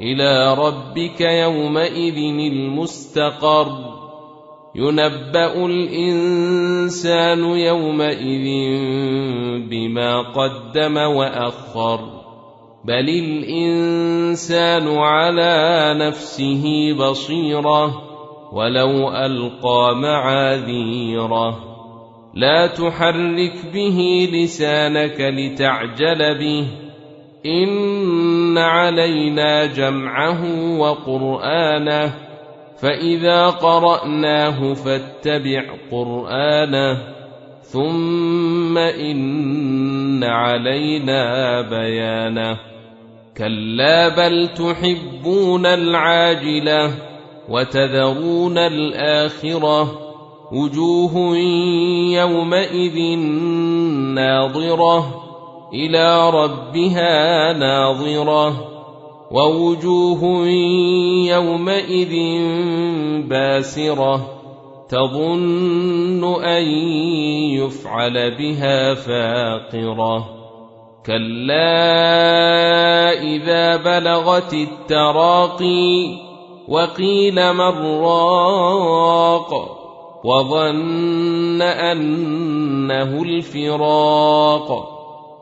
إلى ربك يومئذ المستقر. ينبأ الإنسان يومئذ بما قدم وأخر. بل الإنسان على نفسه بصيرة ولو ألقى معاذيره. لا تحرك به لسانك لتعجل به. ان علينا جمعه وقرانه فاذا قراناه فاتبع قرانه ثم ان علينا بيانه كلا بل تحبون العاجله وتذرون الاخره وجوه يومئذ ناظره إلى ربها ناظرة ووجوه يومئذ باسرة تظن أن يفعل بها فاقرة كلا إذا بلغت التراقي وقيل من راق وظن أنه الفراق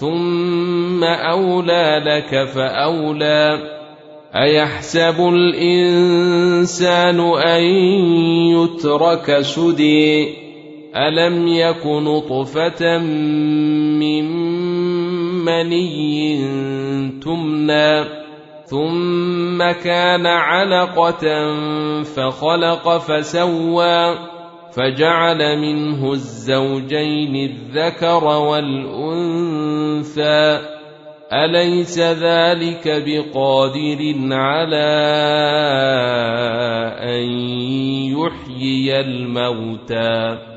ثم اولى لك فاولى ايحسب الانسان ان يترك سدي الم يك نطفه من مني تمنى ثم كان علقه فخلق فسوى فجعل منه الزوجين الذكر والأنثى. أليس ذلك بقادر على أن يحيي الموتى؟